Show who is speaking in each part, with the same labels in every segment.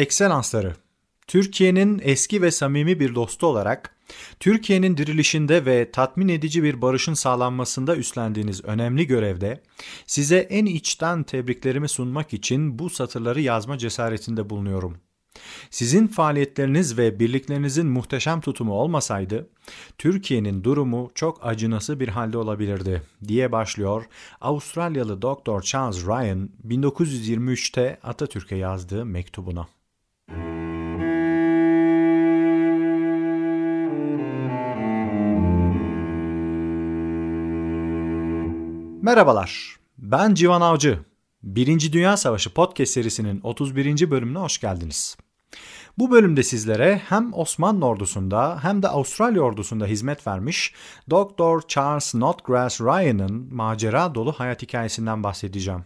Speaker 1: Ekselansları, Türkiye'nin eski ve samimi bir dostu olarak Türkiye'nin dirilişinde ve tatmin edici bir barışın sağlanmasında üstlendiğiniz önemli görevde size en içten tebriklerimi sunmak için bu satırları yazma cesaretinde bulunuyorum. Sizin faaliyetleriniz ve birliklerinizin muhteşem tutumu olmasaydı Türkiye'nin durumu çok acınası bir halde olabilirdi diye başlıyor Avustralyalı Doktor Charles Ryan 1923'te Atatürk'e yazdığı mektubuna. Merhabalar, ben Civan Avcı. Birinci Dünya Savaşı podcast serisinin 31. bölümüne hoş geldiniz. Bu bölümde sizlere hem Osmanlı ordusunda hem de Avustralya ordusunda hizmet vermiş Dr. Charles Snodgrass Ryan'ın macera dolu hayat hikayesinden bahsedeceğim.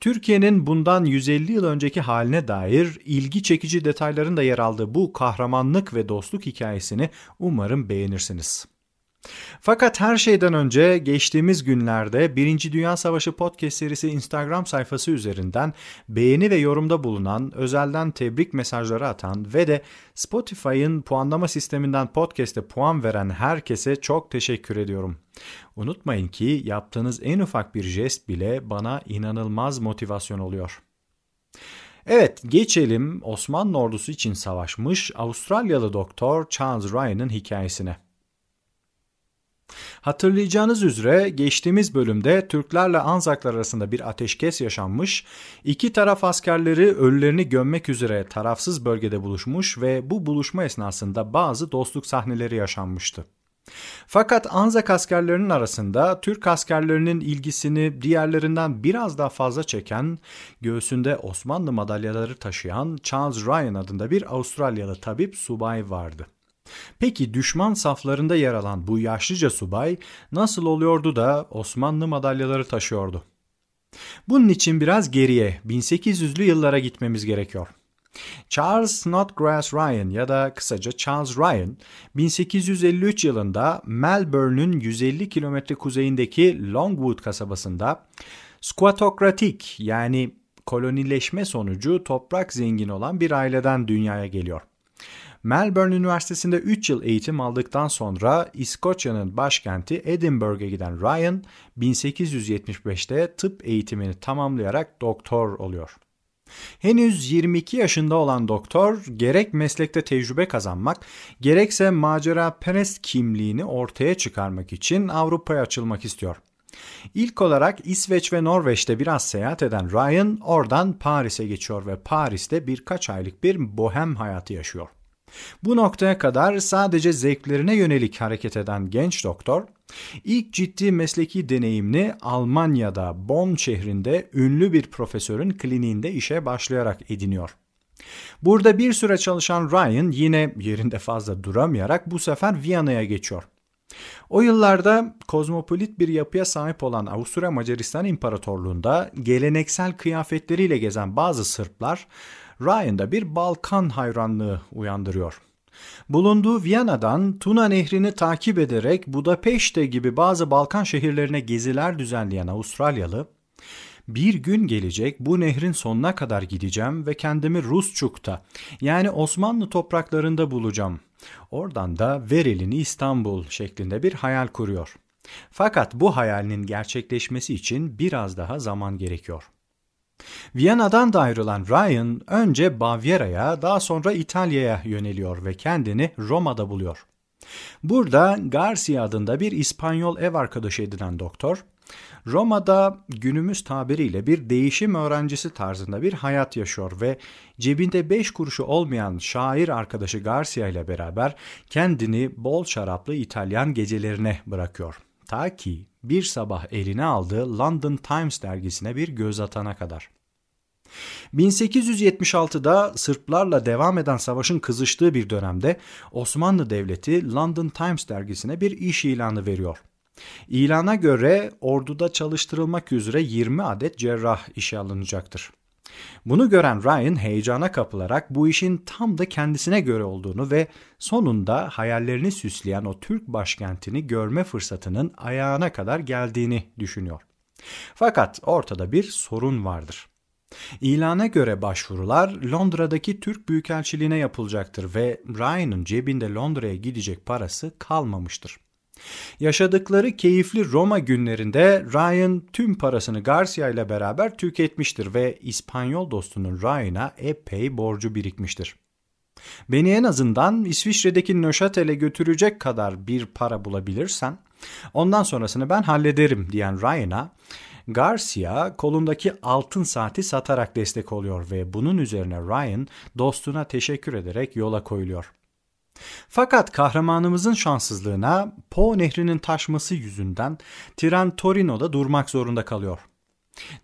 Speaker 1: Türkiye'nin bundan 150 yıl önceki haline dair ilgi çekici detayların da yer aldığı bu kahramanlık ve dostluk hikayesini umarım beğenirsiniz. Fakat her şeyden önce geçtiğimiz günlerde Birinci Dünya Savaşı podcast serisi Instagram sayfası üzerinden beğeni ve yorumda bulunan, özelden tebrik mesajları atan ve de Spotify'ın puanlama sisteminden podcast'e puan veren herkese çok teşekkür ediyorum. Unutmayın ki yaptığınız en ufak bir jest bile bana inanılmaz motivasyon oluyor. Evet, geçelim Osmanlı ordusu için savaşmış Avustralyalı doktor Charles Ryan'ın hikayesine. Hatırlayacağınız üzere geçtiğimiz bölümde Türklerle Anzaklar arasında bir ateşkes yaşanmış, iki taraf askerleri ölülerini gömmek üzere tarafsız bölgede buluşmuş ve bu buluşma esnasında bazı dostluk sahneleri yaşanmıştı. Fakat Anzak askerlerinin arasında Türk askerlerinin ilgisini diğerlerinden biraz daha fazla çeken, göğsünde Osmanlı madalyaları taşıyan Charles Ryan adında bir Avustralyalı tabip subay vardı. Peki düşman saflarında yer alan bu yaşlıca subay nasıl oluyordu da Osmanlı madalyaları taşıyordu? Bunun için biraz geriye 1800'lü yıllara gitmemiz gerekiyor. Charles Snodgrass Ryan ya da kısaca Charles Ryan 1853 yılında Melbourne'ün 150 kilometre kuzeyindeki Longwood kasabasında squatokratik yani kolonileşme sonucu toprak zengin olan bir aileden dünyaya geliyor. Melbourne Üniversitesi'nde 3 yıl eğitim aldıktan sonra İskoçya'nın başkenti Edinburgh'a giden Ryan 1875'te tıp eğitimini tamamlayarak doktor oluyor. Henüz 22 yaşında olan doktor gerek meslekte tecrübe kazanmak gerekse macera perest kimliğini ortaya çıkarmak için Avrupa'ya açılmak istiyor. İlk olarak İsveç ve Norveç'te biraz seyahat eden Ryan oradan Paris'e geçiyor ve Paris'te birkaç aylık bir bohem hayatı yaşıyor. Bu noktaya kadar sadece zevklerine yönelik hareket eden genç doktor, ilk ciddi mesleki deneyimini Almanya'da Bonn şehrinde ünlü bir profesörün kliniğinde işe başlayarak ediniyor. Burada bir süre çalışan Ryan yine yerinde fazla duramayarak bu sefer Viyana'ya geçiyor. O yıllarda kozmopolit bir yapıya sahip olan Avusturya Macaristan İmparatorluğu'nda geleneksel kıyafetleriyle gezen bazı Sırplar Ryan'da bir Balkan hayranlığı uyandırıyor. Bulunduğu Viyana'dan Tuna Nehri'ni takip ederek Budapeşte gibi bazı Balkan şehirlerine geziler düzenleyen Avustralyalı, bir gün gelecek bu nehrin sonuna kadar gideceğim ve kendimi Rusçuk'ta yani Osmanlı topraklarında bulacağım. Oradan da Verilini İstanbul şeklinde bir hayal kuruyor. Fakat bu hayalinin gerçekleşmesi için biraz daha zaman gerekiyor. Viyana'dan da ayrılan Ryan önce Bavyera'ya daha sonra İtalya'ya yöneliyor ve kendini Roma'da buluyor. Burada Garcia adında bir İspanyol ev arkadaşı edinen doktor, Roma'da günümüz tabiriyle bir değişim öğrencisi tarzında bir hayat yaşıyor ve cebinde beş kuruşu olmayan şair arkadaşı Garcia ile beraber kendini bol şaraplı İtalyan gecelerine bırakıyor. Ta ki bir sabah eline aldığı London Times dergisine bir göz atana kadar. 1876'da Sırplarla devam eden savaşın kızıştığı bir dönemde Osmanlı Devleti London Times dergisine bir iş ilanı veriyor. İlana göre orduda çalıştırılmak üzere 20 adet cerrah işe alınacaktır. Bunu gören Ryan heyecana kapılarak bu işin tam da kendisine göre olduğunu ve sonunda hayallerini süsleyen o Türk başkentini görme fırsatının ayağına kadar geldiğini düşünüyor. Fakat ortada bir sorun vardır. İlana göre başvurular Londra'daki Türk Büyükelçiliğine yapılacaktır ve Ryan'ın cebinde Londra'ya gidecek parası kalmamıştır. Yaşadıkları keyifli Roma günlerinde Ryan tüm parasını Garcia ile beraber tüketmiştir ve İspanyol dostunun Ryan'a epey borcu birikmiştir. Beni en azından İsviçre'deki Nöşatel'e götürecek kadar bir para bulabilirsen ondan sonrasını ben hallederim diyen Ryan'a Garcia kolundaki altın saati satarak destek oluyor ve bunun üzerine Ryan dostuna teşekkür ederek yola koyuluyor. Fakat kahramanımızın şanssızlığına Po nehrinin taşması yüzünden tren Torino'da durmak zorunda kalıyor.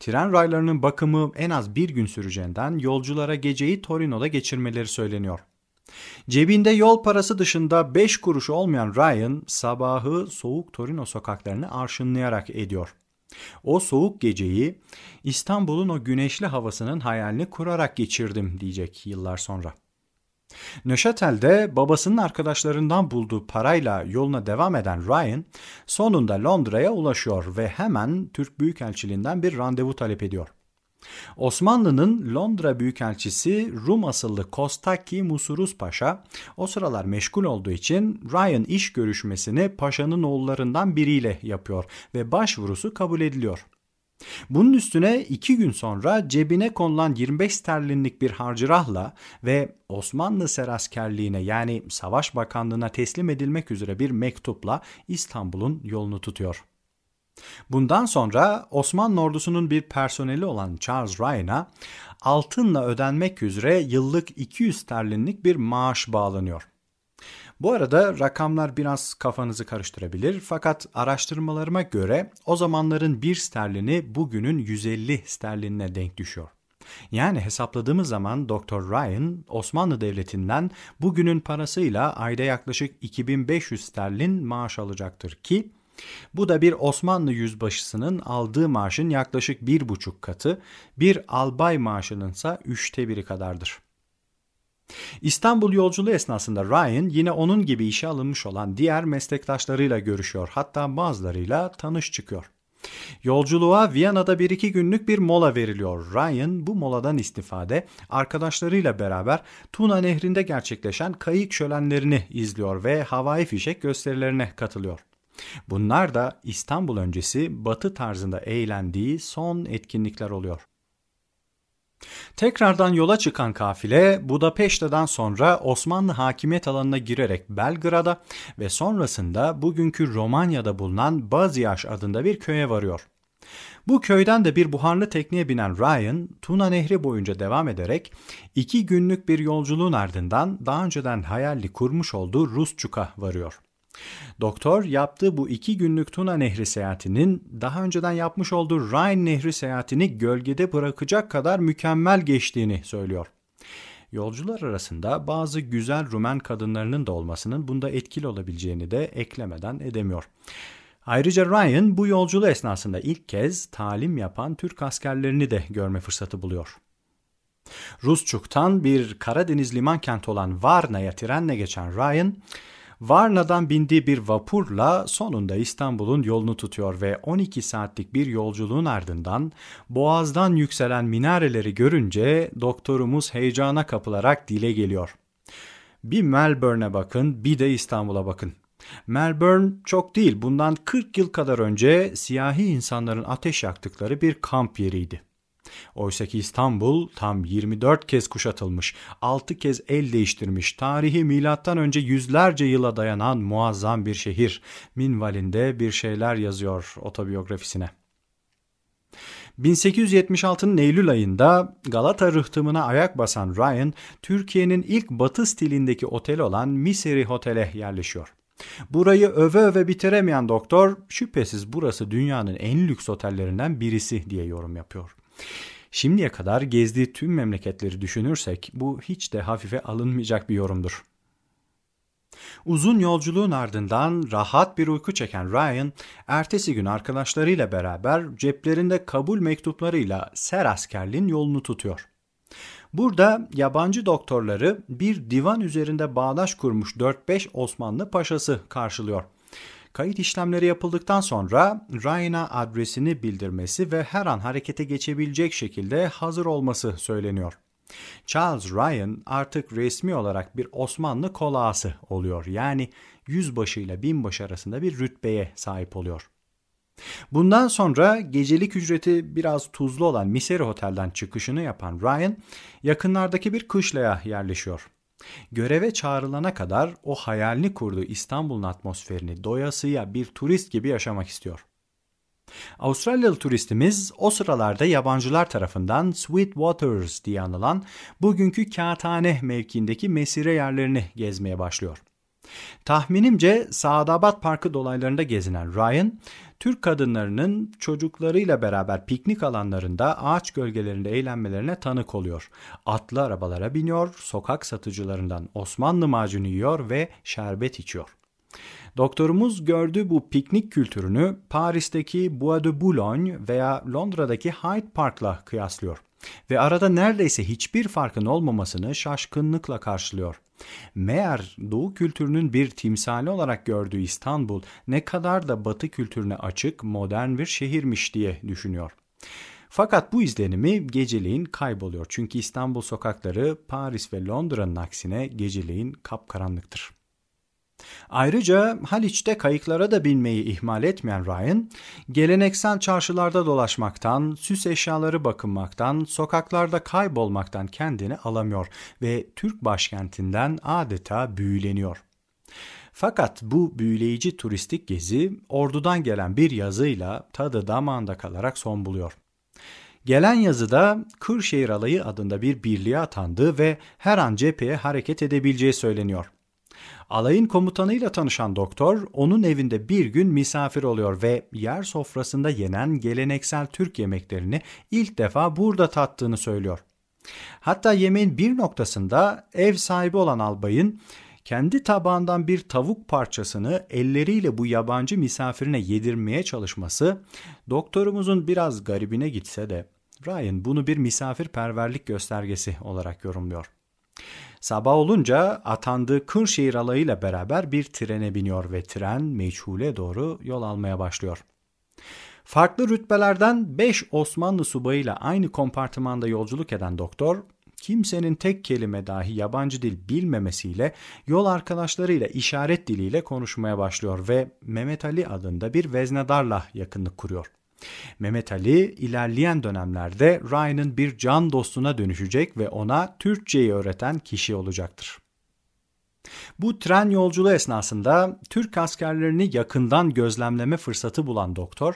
Speaker 1: Tren raylarının bakımı en az bir gün süreceğinden yolculara geceyi Torino'da geçirmeleri söyleniyor. Cebinde yol parası dışında 5 kuruş olmayan Ryan sabahı soğuk Torino sokaklarını arşınlayarak ediyor. O soğuk geceyi İstanbul'un o güneşli havasının hayalini kurarak geçirdim diyecek yıllar sonra. Neuchâtel'de babasının arkadaşlarından bulduğu parayla yoluna devam eden Ryan sonunda Londra'ya ulaşıyor ve hemen Türk Büyükelçiliğinden bir randevu talep ediyor. Osmanlı'nın Londra Büyükelçisi Rum asıllı Kostaki Musuruz Paşa o sıralar meşgul olduğu için Ryan iş görüşmesini paşanın oğullarından biriyle yapıyor ve başvurusu kabul ediliyor. Bunun üstüne iki gün sonra cebine konulan 25 sterlinlik bir harcırahla ve Osmanlı Seraskerliğine yani Savaş Bakanlığı'na teslim edilmek üzere bir mektupla İstanbul'un yolunu tutuyor. Bundan sonra Osmanlı ordusunun bir personeli olan Charles Ryan'a altınla ödenmek üzere yıllık 200 sterlinlik bir maaş bağlanıyor. Bu arada rakamlar biraz kafanızı karıştırabilir fakat araştırmalarıma göre o zamanların 1 sterlini bugünün 150 sterlinine denk düşüyor. Yani hesapladığımız zaman Dr. Ryan Osmanlı Devleti'nden bugünün parasıyla ayda yaklaşık 2500 sterlin maaş alacaktır ki bu da bir Osmanlı yüzbaşısının aldığı maaşın yaklaşık bir buçuk katı, bir albay maaşının ise üçte biri kadardır. İstanbul yolculuğu esnasında Ryan yine onun gibi işe alınmış olan diğer meslektaşlarıyla görüşüyor hatta bazılarıyla tanış çıkıyor. Yolculuğa Viyana'da bir iki günlük bir mola veriliyor. Ryan bu moladan istifade arkadaşlarıyla beraber Tuna Nehri'nde gerçekleşen kayık şölenlerini izliyor ve havai fişek gösterilerine katılıyor. Bunlar da İstanbul öncesi batı tarzında eğlendiği son etkinlikler oluyor. Tekrardan yola çıkan kafile Budapeşte'den sonra Osmanlı hakimiyet alanına girerek Belgrad'a ve sonrasında bugünkü Romanya'da bulunan Baziyaş adında bir köye varıyor. Bu köyden de bir buharlı tekneye binen Ryan, Tuna Nehri boyunca devam ederek iki günlük bir yolculuğun ardından daha önceden hayalli kurmuş olduğu Rusçuk'a varıyor. Doktor yaptığı bu iki günlük Tuna Nehri seyahatinin daha önceden yapmış olduğu Rhine Nehri seyahatini gölgede bırakacak kadar mükemmel geçtiğini söylüyor. Yolcular arasında bazı güzel Rumen kadınlarının da olmasının bunda etkili olabileceğini de eklemeden edemiyor. Ayrıca Ryan bu yolculuğu esnasında ilk kez talim yapan Türk askerlerini de görme fırsatı buluyor. Rusçuk'tan bir Karadeniz liman kenti olan Varna'ya trenle geçen Ryan, Varna'dan bindiği bir vapurla sonunda İstanbul'un yolunu tutuyor ve 12 saatlik bir yolculuğun ardından boğazdan yükselen minareleri görünce doktorumuz heyecana kapılarak dile geliyor. Bir Melbourne'e bakın bir de İstanbul'a bakın. Melbourne çok değil bundan 40 yıl kadar önce siyahi insanların ateş yaktıkları bir kamp yeriydi. Oysaki İstanbul tam 24 kez kuşatılmış, 6 kez el değiştirmiş, tarihi milattan önce yüzlerce yıla dayanan muazzam bir şehir. Minvalinde bir şeyler yazıyor otobiyografisine. 1876'nın Eylül ayında Galata rıhtımına ayak basan Ryan, Türkiye'nin ilk batı stilindeki oteli olan Miseri Otel'e yerleşiyor. Burayı öve öve bitiremeyen doktor şüphesiz burası dünyanın en lüks otellerinden birisi diye yorum yapıyor. Şimdiye kadar gezdiği tüm memleketleri düşünürsek bu hiç de hafife alınmayacak bir yorumdur. Uzun yolculuğun ardından rahat bir uyku çeken Ryan, ertesi gün arkadaşlarıyla beraber ceplerinde kabul mektuplarıyla ser askerliğin yolunu tutuyor. Burada yabancı doktorları bir divan üzerinde bağdaş kurmuş 4-5 Osmanlı paşası karşılıyor. Kayıt işlemleri yapıldıktan sonra Ryan'a adresini bildirmesi ve her an harekete geçebilecek şekilde hazır olması söyleniyor. Charles Ryan artık resmi olarak bir Osmanlı kolağası oluyor. Yani yüzbaşı ile binbaşı arasında bir rütbeye sahip oluyor. Bundan sonra gecelik ücreti biraz tuzlu olan Miseri Otel'den çıkışını yapan Ryan yakınlardaki bir kışlaya yerleşiyor. Göreve çağrılana kadar o hayalini kurduğu İstanbul'un atmosferini doyasıya bir turist gibi yaşamak istiyor. Avustralyalı turistimiz o sıralarda yabancılar tarafından Sweet Waters diye anılan bugünkü Kağıthane mevkiindeki mesire yerlerini gezmeye başlıyor. Tahminimce Saadabat Parkı dolaylarında gezinen Ryan, Türk kadınlarının çocuklarıyla beraber piknik alanlarında ağaç gölgelerinde eğlenmelerine tanık oluyor. Atlı arabalara biniyor, sokak satıcılarından Osmanlı macunu yiyor ve şerbet içiyor. Doktorumuz gördüğü bu piknik kültürünü Paris'teki Bois de Boulogne veya Londra'daki Hyde Park'la kıyaslıyor ve arada neredeyse hiçbir farkın olmamasını şaşkınlıkla karşılıyor. Meğer Doğu kültürünün bir timsali olarak gördüğü İstanbul ne kadar da Batı kültürüne açık, modern bir şehirmiş diye düşünüyor. Fakat bu izlenimi geceleyin kayboluyor. Çünkü İstanbul sokakları Paris ve Londra'nın aksine geceleyin kapkaranlıktır. Ayrıca Haliç'te kayıklara da binmeyi ihmal etmeyen Ryan, geleneksel çarşılarda dolaşmaktan, süs eşyaları bakınmaktan, sokaklarda kaybolmaktan kendini alamıyor ve Türk başkentinden adeta büyüleniyor. Fakat bu büyüleyici turistik gezi ordudan gelen bir yazıyla tadı damağında kalarak son buluyor. Gelen yazıda Kırşehir Alayı adında bir birliğe atandığı ve her an cepheye hareket edebileceği söyleniyor. Alayın komutanıyla tanışan doktor onun evinde bir gün misafir oluyor ve yer sofrasında yenen geleneksel Türk yemeklerini ilk defa burada tattığını söylüyor. Hatta yemeğin bir noktasında ev sahibi olan albayın kendi tabağından bir tavuk parçasını elleriyle bu yabancı misafirine yedirmeye çalışması doktorumuzun biraz garibine gitse de Ryan bunu bir misafirperverlik göstergesi olarak yorumluyor. Sabah olunca atandığı Kırşehir alayıyla beraber bir trene biniyor ve tren meçhule doğru yol almaya başlıyor. Farklı rütbelerden 5 Osmanlı subayıyla aynı kompartımanda yolculuk eden doktor, kimsenin tek kelime dahi yabancı dil bilmemesiyle yol arkadaşlarıyla işaret diliyle konuşmaya başlıyor ve Mehmet Ali adında bir veznedarla yakınlık kuruyor. Mehmet Ali ilerleyen dönemlerde Ryan'ın bir can dostuna dönüşecek ve ona Türkçeyi öğreten kişi olacaktır. Bu tren yolculuğu esnasında Türk askerlerini yakından gözlemleme fırsatı bulan doktor,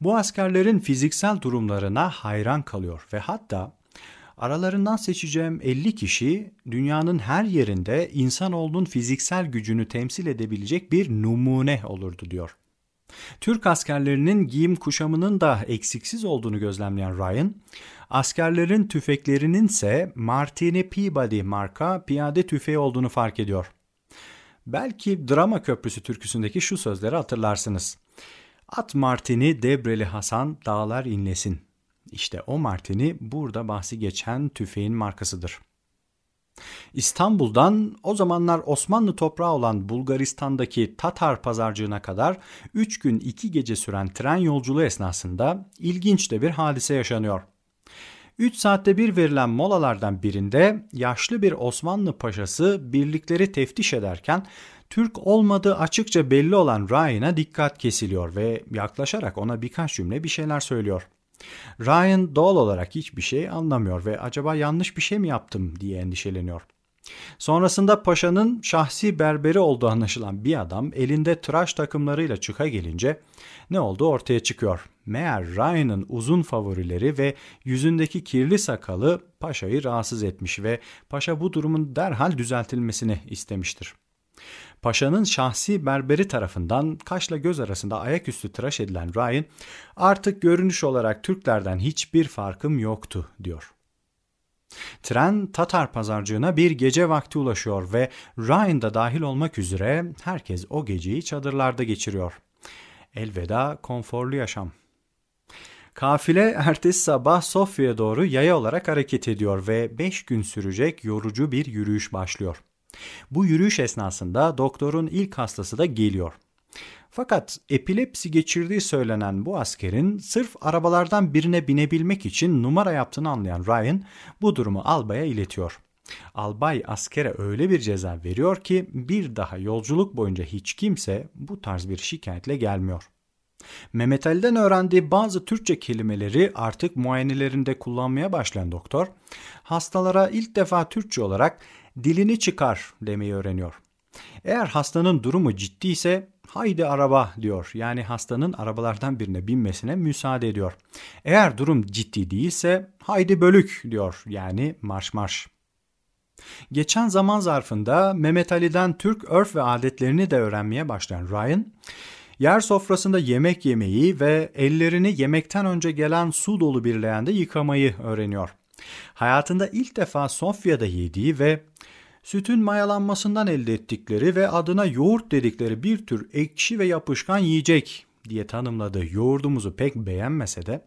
Speaker 1: bu askerlerin fiziksel durumlarına hayran kalıyor ve hatta aralarından seçeceğim 50 kişi dünyanın her yerinde insanoğlunun fiziksel gücünü temsil edebilecek bir numune olurdu diyor. Türk askerlerinin giyim kuşamının da eksiksiz olduğunu gözlemleyen Ryan, askerlerin tüfeklerinin ise Martini Peabody marka piyade tüfeği olduğunu fark ediyor. Belki Drama Köprüsü türküsündeki şu sözleri hatırlarsınız. At Martini Debreli Hasan dağlar inlesin. İşte o Martini burada bahsi geçen tüfeğin markasıdır. İstanbul'dan o zamanlar Osmanlı toprağı olan Bulgaristan'daki Tatar pazarcığına kadar 3 gün 2 gece süren tren yolculuğu esnasında ilginç de bir hadise yaşanıyor. 3 saatte bir verilen molalardan birinde yaşlı bir Osmanlı paşası birlikleri teftiş ederken Türk olmadığı açıkça belli olan Ryan'a dikkat kesiliyor ve yaklaşarak ona birkaç cümle bir şeyler söylüyor. Ryan doğal olarak hiçbir şey anlamıyor ve acaba yanlış bir şey mi yaptım diye endişeleniyor. Sonrasında paşanın şahsi berberi olduğu anlaşılan bir adam elinde tıraş takımlarıyla çıka gelince ne oldu ortaya çıkıyor. Meğer Ryan'ın uzun favorileri ve yüzündeki kirli sakalı paşayı rahatsız etmiş ve paşa bu durumun derhal düzeltilmesini istemiştir. Paşa'nın şahsi berberi tarafından kaşla göz arasında ayaküstü tıraş edilen Ryan artık görünüş olarak Türklerden hiçbir farkım yoktu diyor. Tren Tatar pazarcığına bir gece vakti ulaşıyor ve Ryan da dahil olmak üzere herkes o geceyi çadırlarda geçiriyor. Elveda konforlu yaşam. Kafile ertesi sabah Sofya'ya doğru yaya olarak hareket ediyor ve 5 gün sürecek yorucu bir yürüyüş başlıyor. Bu yürüyüş esnasında doktorun ilk hastası da geliyor. Fakat epilepsi geçirdiği söylenen bu askerin sırf arabalardan birine binebilmek için numara yaptığını anlayan Ryan bu durumu albaya iletiyor. Albay askere öyle bir ceza veriyor ki bir daha yolculuk boyunca hiç kimse bu tarz bir şikayetle gelmiyor. Mehmet Ali'den öğrendiği bazı Türkçe kelimeleri artık muayenelerinde kullanmaya başlayan doktor, hastalara ilk defa Türkçe olarak dilini çıkar demeyi öğreniyor. Eğer hastanın durumu ciddi ise haydi araba diyor. Yani hastanın arabalardan birine binmesine müsaade ediyor. Eğer durum ciddi değilse haydi bölük diyor. Yani marş marş. Geçen zaman zarfında Mehmet Ali'den Türk örf ve adetlerini de öğrenmeye başlayan Ryan, yer sofrasında yemek yemeyi ve ellerini yemekten önce gelen su dolu bir leğende yıkamayı öğreniyor. Hayatında ilk defa Sofya'da yediği ve sütün mayalanmasından elde ettikleri ve adına yoğurt dedikleri bir tür ekşi ve yapışkan yiyecek diye tanımladığı yoğurdumuzu pek beğenmese de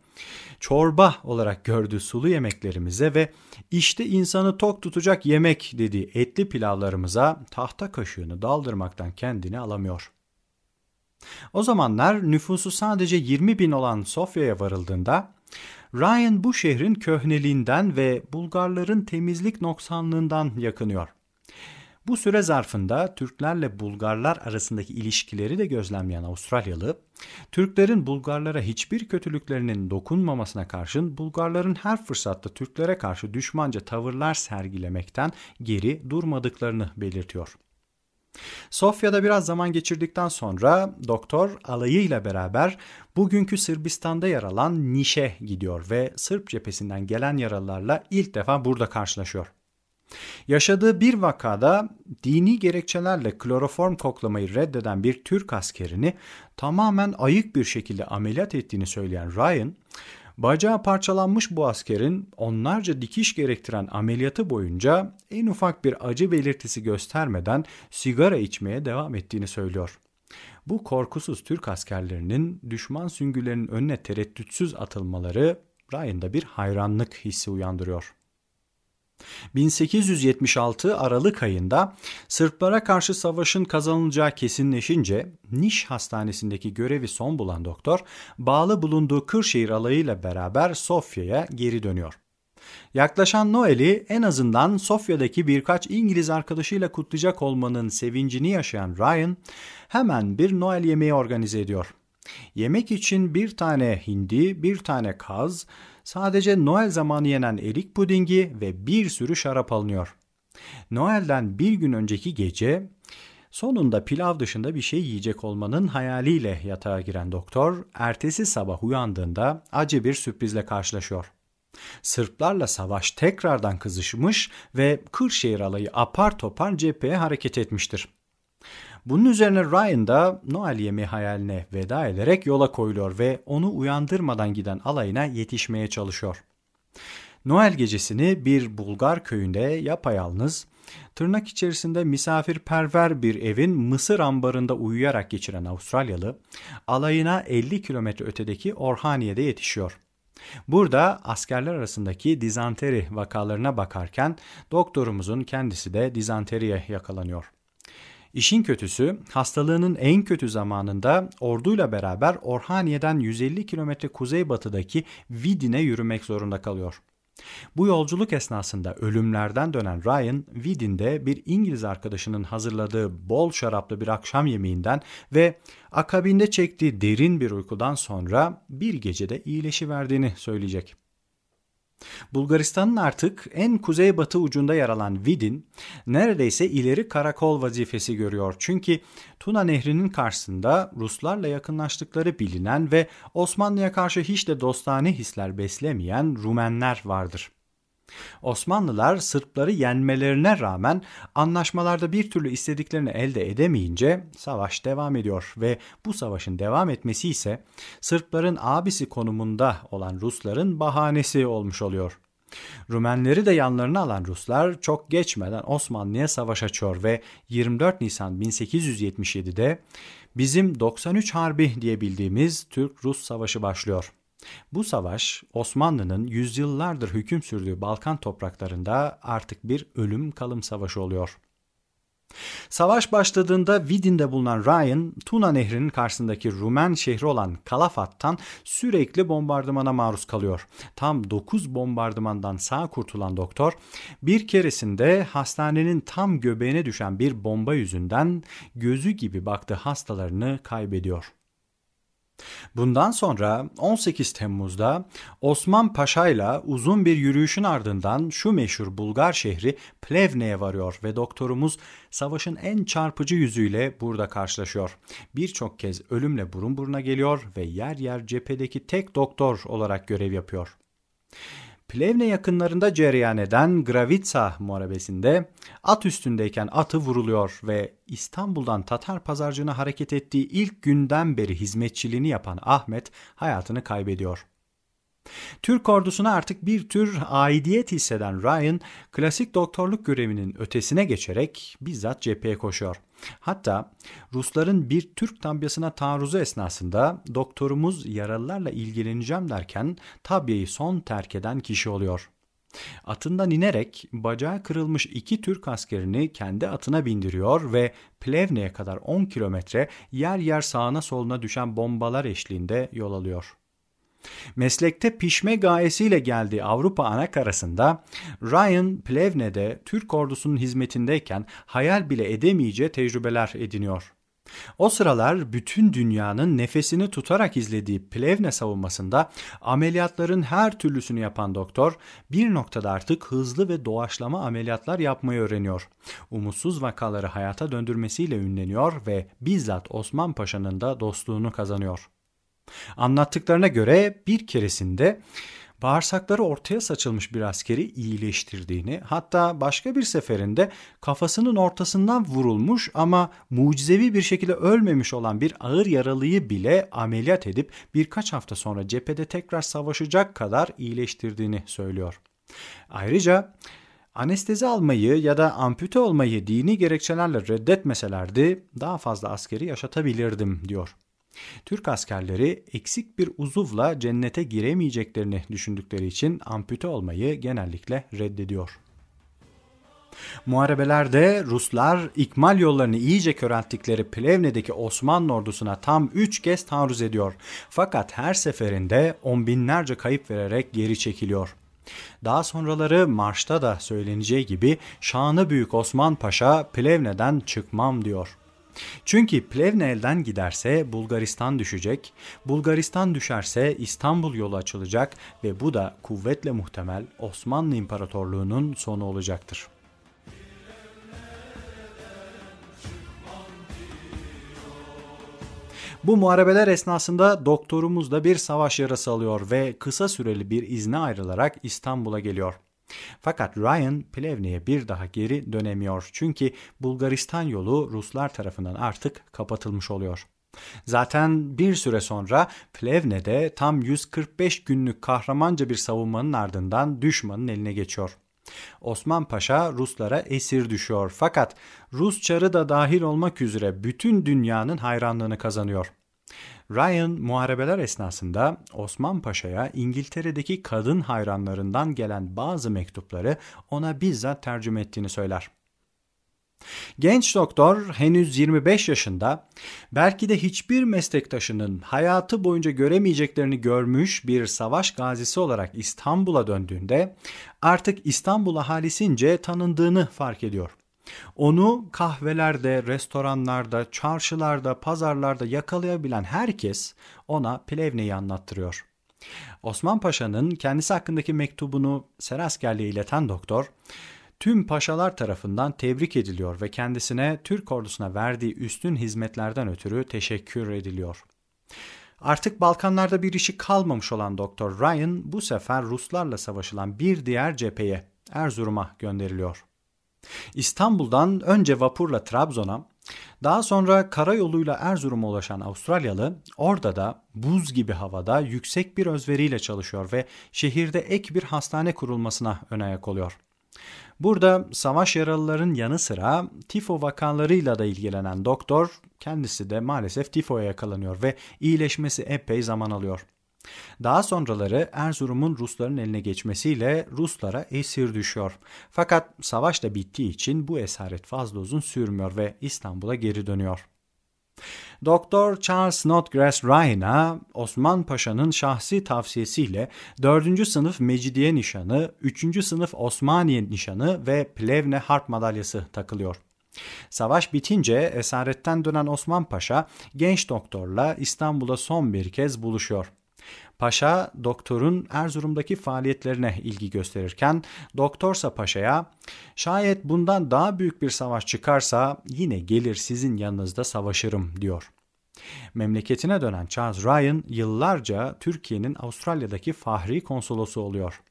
Speaker 1: çorba olarak gördüğü sulu yemeklerimize ve işte insanı tok tutacak yemek dediği etli pilavlarımıza tahta kaşığını daldırmaktan kendini alamıyor. O zamanlar nüfusu sadece 20 bin olan Sofya'ya varıldığında Ryan bu şehrin köhneliğinden ve Bulgarların temizlik noksanlığından yakınıyor. Bu süre zarfında Türklerle Bulgarlar arasındaki ilişkileri de gözlemleyen Avustralyalı, Türklerin Bulgarlara hiçbir kötülüklerinin dokunmamasına karşın Bulgarların her fırsatta Türklere karşı düşmanca tavırlar sergilemekten geri durmadıklarını belirtiyor. Sofya'da biraz zaman geçirdikten sonra doktor alayıyla beraber bugünkü Sırbistan'da yer alan Niş'e gidiyor ve Sırp cephesinden gelen yaralılarla ilk defa burada karşılaşıyor. Yaşadığı bir vakada dini gerekçelerle kloroform koklamayı reddeden bir Türk askerini tamamen ayık bir şekilde ameliyat ettiğini söyleyen Ryan, bacağı parçalanmış bu askerin onlarca dikiş gerektiren ameliyatı boyunca en ufak bir acı belirtisi göstermeden sigara içmeye devam ettiğini söylüyor. Bu korkusuz Türk askerlerinin düşman süngülerinin önüne tereddütsüz atılmaları Ryan'da bir hayranlık hissi uyandırıyor. 1876 Aralık ayında Sırplara karşı savaşın kazanılacağı kesinleşince Niş Hastanesi'ndeki görevi son bulan doktor bağlı bulunduğu Kırşehir alayıyla beraber Sofya'ya geri dönüyor. Yaklaşan Noel'i en azından Sofya'daki birkaç İngiliz arkadaşıyla kutlayacak olmanın sevincini yaşayan Ryan hemen bir Noel yemeği organize ediyor. Yemek için bir tane hindi, bir tane kaz, sadece Noel zamanı yenen erik pudingi ve bir sürü şarap alınıyor. Noel'den bir gün önceki gece sonunda pilav dışında bir şey yiyecek olmanın hayaliyle yatağa giren doktor ertesi sabah uyandığında acı bir sürprizle karşılaşıyor. Sırplarla savaş tekrardan kızışmış ve Kırşehir alayı apar topar cepheye hareket etmiştir. Bunun üzerine Ryan da Noel yemeği hayaline veda ederek yola koyuluyor ve onu uyandırmadan giden alayına yetişmeye çalışıyor. Noel gecesini bir Bulgar köyünde yapayalnız, tırnak içerisinde misafirperver bir evin mısır ambarında uyuyarak geçiren Avustralyalı, alayına 50 kilometre ötedeki Orhaniye'de yetişiyor. Burada askerler arasındaki dizanteri vakalarına bakarken doktorumuzun kendisi de dizanteriye yakalanıyor. İşin kötüsü hastalığının en kötü zamanında orduyla beraber Orhaniye'den 150 kilometre kuzeybatıdaki Vidin'e yürümek zorunda kalıyor. Bu yolculuk esnasında ölümlerden dönen Ryan, Vidin'de bir İngiliz arkadaşının hazırladığı bol şaraplı bir akşam yemeğinden ve akabinde çektiği derin bir uykudan sonra bir gecede iyileşiverdiğini söyleyecek. Bulgaristan'ın artık en kuzeybatı ucunda yer alan Vidin neredeyse ileri karakol vazifesi görüyor. Çünkü Tuna Nehri'nin karşısında Ruslarla yakınlaştıkları bilinen ve Osmanlı'ya karşı hiç de dostane hisler beslemeyen Rumenler vardır. Osmanlılar Sırpları yenmelerine rağmen anlaşmalarda bir türlü istediklerini elde edemeyince savaş devam ediyor ve bu savaşın devam etmesi ise Sırpların abisi konumunda olan Rusların bahanesi olmuş oluyor. Rumenleri de yanlarına alan Ruslar çok geçmeden Osmanlı'ya savaş açıyor ve 24 Nisan 1877'de bizim 93 Harbi diye bildiğimiz Türk-Rus Savaşı başlıyor. Bu savaş Osmanlı'nın yüzyıllardır hüküm sürdüğü Balkan topraklarında artık bir ölüm kalım savaşı oluyor. Savaş başladığında Vidin'de bulunan Ryan, Tuna Nehri'nin karşısındaki Rumen şehri olan Kalafat'tan sürekli bombardımana maruz kalıyor. Tam 9 bombardımandan sağ kurtulan doktor, bir keresinde hastanenin tam göbeğine düşen bir bomba yüzünden gözü gibi baktığı hastalarını kaybediyor. Bundan sonra 18 Temmuz'da Osman Paşa ile uzun bir yürüyüşün ardından şu meşhur Bulgar şehri Plevne'ye varıyor ve doktorumuz savaşın en çarpıcı yüzüyle burada karşılaşıyor. Birçok kez ölümle burun buruna geliyor ve yer yer cephedeki tek doktor olarak görev yapıyor. Plevne yakınlarında cereyan eden Gravitsa muharebesinde at üstündeyken atı vuruluyor ve İstanbul'dan Tatar pazarcığına hareket ettiği ilk günden beri hizmetçiliğini yapan Ahmet hayatını kaybediyor. Türk ordusuna artık bir tür aidiyet hisseden Ryan, klasik doktorluk görevinin ötesine geçerek bizzat cepheye koşuyor. Hatta Rusların bir Türk tabyasına taarruzu esnasında doktorumuz yaralılarla ilgileneceğim derken tabyeyi son terk eden kişi oluyor. Atından inerek bacağı kırılmış iki Türk askerini kendi atına bindiriyor ve Plevne'ye kadar 10 kilometre yer yer sağına soluna düşen bombalar eşliğinde yol alıyor. Meslekte pişme gayesiyle geldiği Avrupa anakarasında Ryan Plevne'de Türk ordusunun hizmetindeyken hayal bile edemeyeceği tecrübeler ediniyor. O sıralar bütün dünyanın nefesini tutarak izlediği Plevne savunmasında ameliyatların her türlüsünü yapan doktor bir noktada artık hızlı ve doğaçlama ameliyatlar yapmayı öğreniyor. Umutsuz vakaları hayata döndürmesiyle ünleniyor ve bizzat Osman Paşa'nın da dostluğunu kazanıyor. Anlattıklarına göre bir keresinde bağırsakları ortaya saçılmış bir askeri iyileştirdiğini, hatta başka bir seferinde kafasının ortasından vurulmuş ama mucizevi bir şekilde ölmemiş olan bir ağır yaralıyı bile ameliyat edip birkaç hafta sonra cephede tekrar savaşacak kadar iyileştirdiğini söylüyor. Ayrıca anestezi almayı ya da ampute olmayı dini gerekçelerle reddetmeselerdi daha fazla askeri yaşatabilirdim diyor. Türk askerleri eksik bir uzuvla cennete giremeyeceklerini düşündükleri için ampute olmayı genellikle reddediyor. Muharebelerde Ruslar ikmal yollarını iyice körelttikleri Plevne'deki Osmanlı ordusuna tam 3 kez taarruz ediyor. Fakat her seferinde on binlerce kayıp vererek geri çekiliyor. Daha sonraları marşta da söyleneceği gibi şanı büyük Osman Paşa Plevne'den çıkmam diyor. Çünkü Plevne elden giderse Bulgaristan düşecek, Bulgaristan düşerse İstanbul yolu açılacak ve bu da kuvvetle muhtemel Osmanlı İmparatorluğu'nun sonu olacaktır. Bu muharebeler esnasında doktorumuz da bir savaş yarası alıyor ve kısa süreli bir izne ayrılarak İstanbul'a geliyor. Fakat Ryan Plevne'ye bir daha geri dönemiyor çünkü Bulgaristan yolu Ruslar tarafından artık kapatılmış oluyor. Zaten bir süre sonra Plevne'de tam 145 günlük kahramanca bir savunmanın ardından düşmanın eline geçiyor. Osman Paşa Ruslara esir düşüyor fakat Rus çarı da dahil olmak üzere bütün dünyanın hayranlığını kazanıyor. Ryan muharebeler esnasında Osman Paşa'ya İngiltere'deki kadın hayranlarından gelen bazı mektupları ona bizzat tercüme ettiğini söyler. Genç doktor henüz 25 yaşında belki de hiçbir meslektaşının hayatı boyunca göremeyeceklerini görmüş bir savaş gazisi olarak İstanbul'a döndüğünde artık İstanbul ahalisince tanındığını fark ediyor. Onu kahvelerde, restoranlarda, çarşılarda, pazarlarda yakalayabilen herkes ona Plevne'yi anlattırıyor. Osman Paşa'nın kendisi hakkındaki mektubunu Seraskerli'ye ileten doktor, tüm paşalar tarafından tebrik ediliyor ve kendisine Türk ordusuna verdiği üstün hizmetlerden ötürü teşekkür ediliyor. Artık Balkanlarda bir işi kalmamış olan Doktor Ryan bu sefer Ruslarla savaşılan bir diğer cepheye Erzurum'a gönderiliyor. İstanbul'dan önce vapurla Trabzon'a, daha sonra karayoluyla Erzurum'a ulaşan Avustralyalı orada da buz gibi havada yüksek bir özveriyle çalışıyor ve şehirde ek bir hastane kurulmasına ön ayak oluyor. Burada savaş yaralıların yanı sıra tifo vakalarıyla da ilgilenen doktor kendisi de maalesef tifoya yakalanıyor ve iyileşmesi epey zaman alıyor. Daha sonraları Erzurum'un Rusların eline geçmesiyle Ruslara esir düşüyor. Fakat savaş da bittiği için bu esaret fazla uzun sürmüyor ve İstanbul'a geri dönüyor. Doktor Charles Snodgrass Ryan'a Osman Paşa'nın şahsi tavsiyesiyle 4. sınıf Mecidiye nişanı, 3. sınıf Osmaniye nişanı ve Plevne Harp madalyası takılıyor. Savaş bitince esaretten dönen Osman Paşa genç doktorla İstanbul'a son bir kez buluşuyor. Paşa doktorun Erzurum'daki faaliyetlerine ilgi gösterirken doktorsa paşaya şayet bundan daha büyük bir savaş çıkarsa yine gelir sizin yanınızda savaşırım diyor. Memleketine dönen Charles Ryan yıllarca Türkiye'nin Avustralya'daki fahri konsolosu oluyor.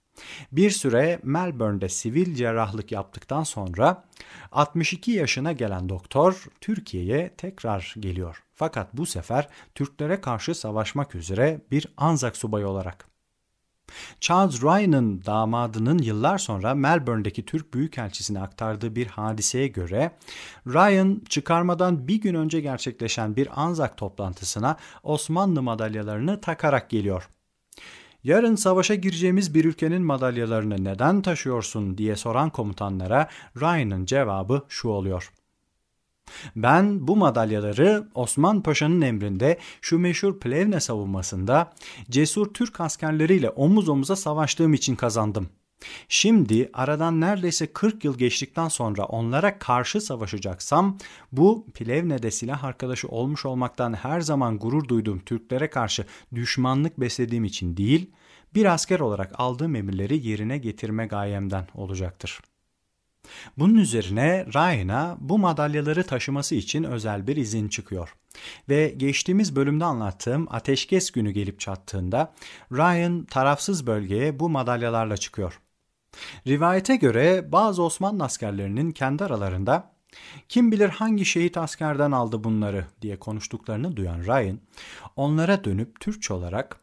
Speaker 1: Bir süre Melbourne'de sivil cerrahlık yaptıktan sonra 62 yaşına gelen doktor Türkiye'ye tekrar geliyor. Fakat bu sefer Türklere karşı savaşmak üzere bir Anzak subayı olarak. Charles Ryan'ın damadının yıllar sonra Melbourne'deki Türk Büyükelçisi'ne aktardığı bir hadiseye göre Ryan çıkarmadan bir gün önce gerçekleşen bir Anzak toplantısına Osmanlı madalyalarını takarak geliyor. Yarın savaşa gireceğimiz bir ülkenin madalyalarını neden taşıyorsun diye soran komutanlara Ryan'ın cevabı şu oluyor. Ben bu madalyaları Osman Paşa'nın emrinde şu meşhur Plevne savunmasında cesur Türk askerleriyle omuz omuza savaştığım için kazandım. Şimdi aradan neredeyse 40 yıl geçtikten sonra onlara karşı savaşacaksam bu Plevne'de silah arkadaşı olmuş olmaktan her zaman gurur duyduğum Türklere karşı düşmanlık beslediğim için değil, bir asker olarak aldığım emirleri yerine getirme gayemden olacaktır. Bunun üzerine Ryan'a bu madalyaları taşıması için özel bir izin çıkıyor. Ve geçtiğimiz bölümde anlattığım ateşkes günü gelip çattığında Ryan tarafsız bölgeye bu madalyalarla çıkıyor. Rivayete göre bazı Osmanlı askerlerinin kendi aralarında kim bilir hangi şehit askerden aldı bunları diye konuştuklarını duyan Ryan onlara dönüp Türkçe olarak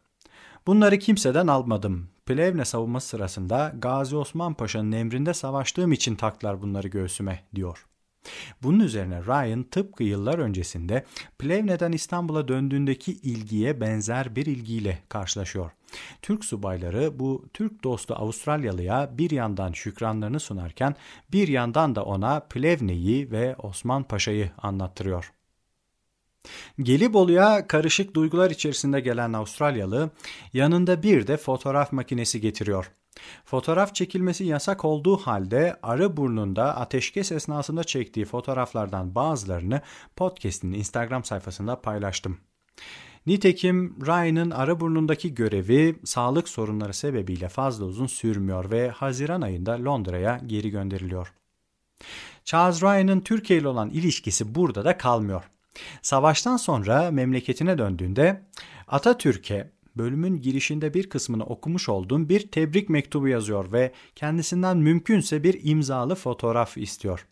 Speaker 1: bunları kimseden almadım. Plevne savunması sırasında Gazi Osman Paşa'nın emrinde savaştığım için taklar bunları göğsüme diyor. Bunun üzerine Ryan tıpkı yıllar öncesinde Plevne'den İstanbul'a döndüğündeki ilgiye benzer bir ilgiyle karşılaşıyor. Türk subayları bu Türk dostu Avustralyalıya bir yandan şükranlarını sunarken bir yandan da ona Plevne'yi ve Osman Paşa'yı anlattırıyor. Gelibolu'ya karışık duygular içerisinde gelen Avustralyalı yanında bir de fotoğraf makinesi getiriyor. Fotoğraf çekilmesi yasak olduğu halde arı burnunda ateşkes esnasında çektiği fotoğraflardan bazılarını podcast'in Instagram sayfasında paylaştım. Nitekim Ryan'ın arı burnundaki görevi sağlık sorunları sebebiyle fazla uzun sürmüyor ve Haziran ayında Londra'ya geri gönderiliyor. Charles Ryan'ın Türkiye ile olan ilişkisi burada da kalmıyor. Savaştan sonra memleketine döndüğünde Atatürk'e bölümün girişinde bir kısmını okumuş olduğum bir tebrik mektubu yazıyor ve kendisinden mümkünse bir imzalı fotoğraf istiyor.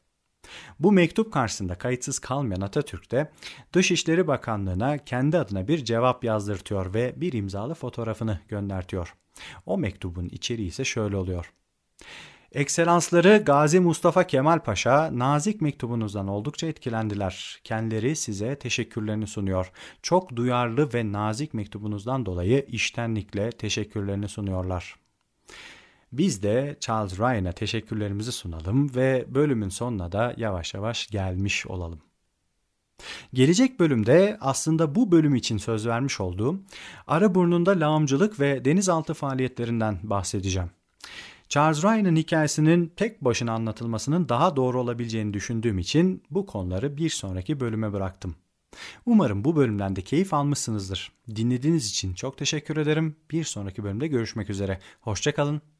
Speaker 1: Bu mektup karşısında kayıtsız kalmayan Atatürk de Dışişleri Bakanlığı'na kendi adına bir cevap yazdırtıyor ve bir imzalı fotoğrafını göndertiyor. O mektubun içeriği ise şöyle oluyor. Ekselansları Gazi Mustafa Kemal Paşa nazik mektubunuzdan oldukça etkilendiler. Kendileri size teşekkürlerini sunuyor. Çok duyarlı ve nazik mektubunuzdan dolayı iştenlikle teşekkürlerini sunuyorlar. Biz de Charles Ryan'a teşekkürlerimizi sunalım ve bölümün sonuna da yavaş yavaş gelmiş olalım. Gelecek bölümde aslında bu bölüm için söz vermiş olduğum Araburnunda lağımcılık ve denizaltı faaliyetlerinden bahsedeceğim. Charles Ryan'ın hikayesinin tek başına anlatılmasının daha doğru olabileceğini düşündüğüm için bu konuları bir sonraki bölüme bıraktım. Umarım bu bölümden de keyif almışsınızdır. Dinlediğiniz için çok teşekkür ederim. Bir sonraki bölümde görüşmek üzere. Hoşçakalın.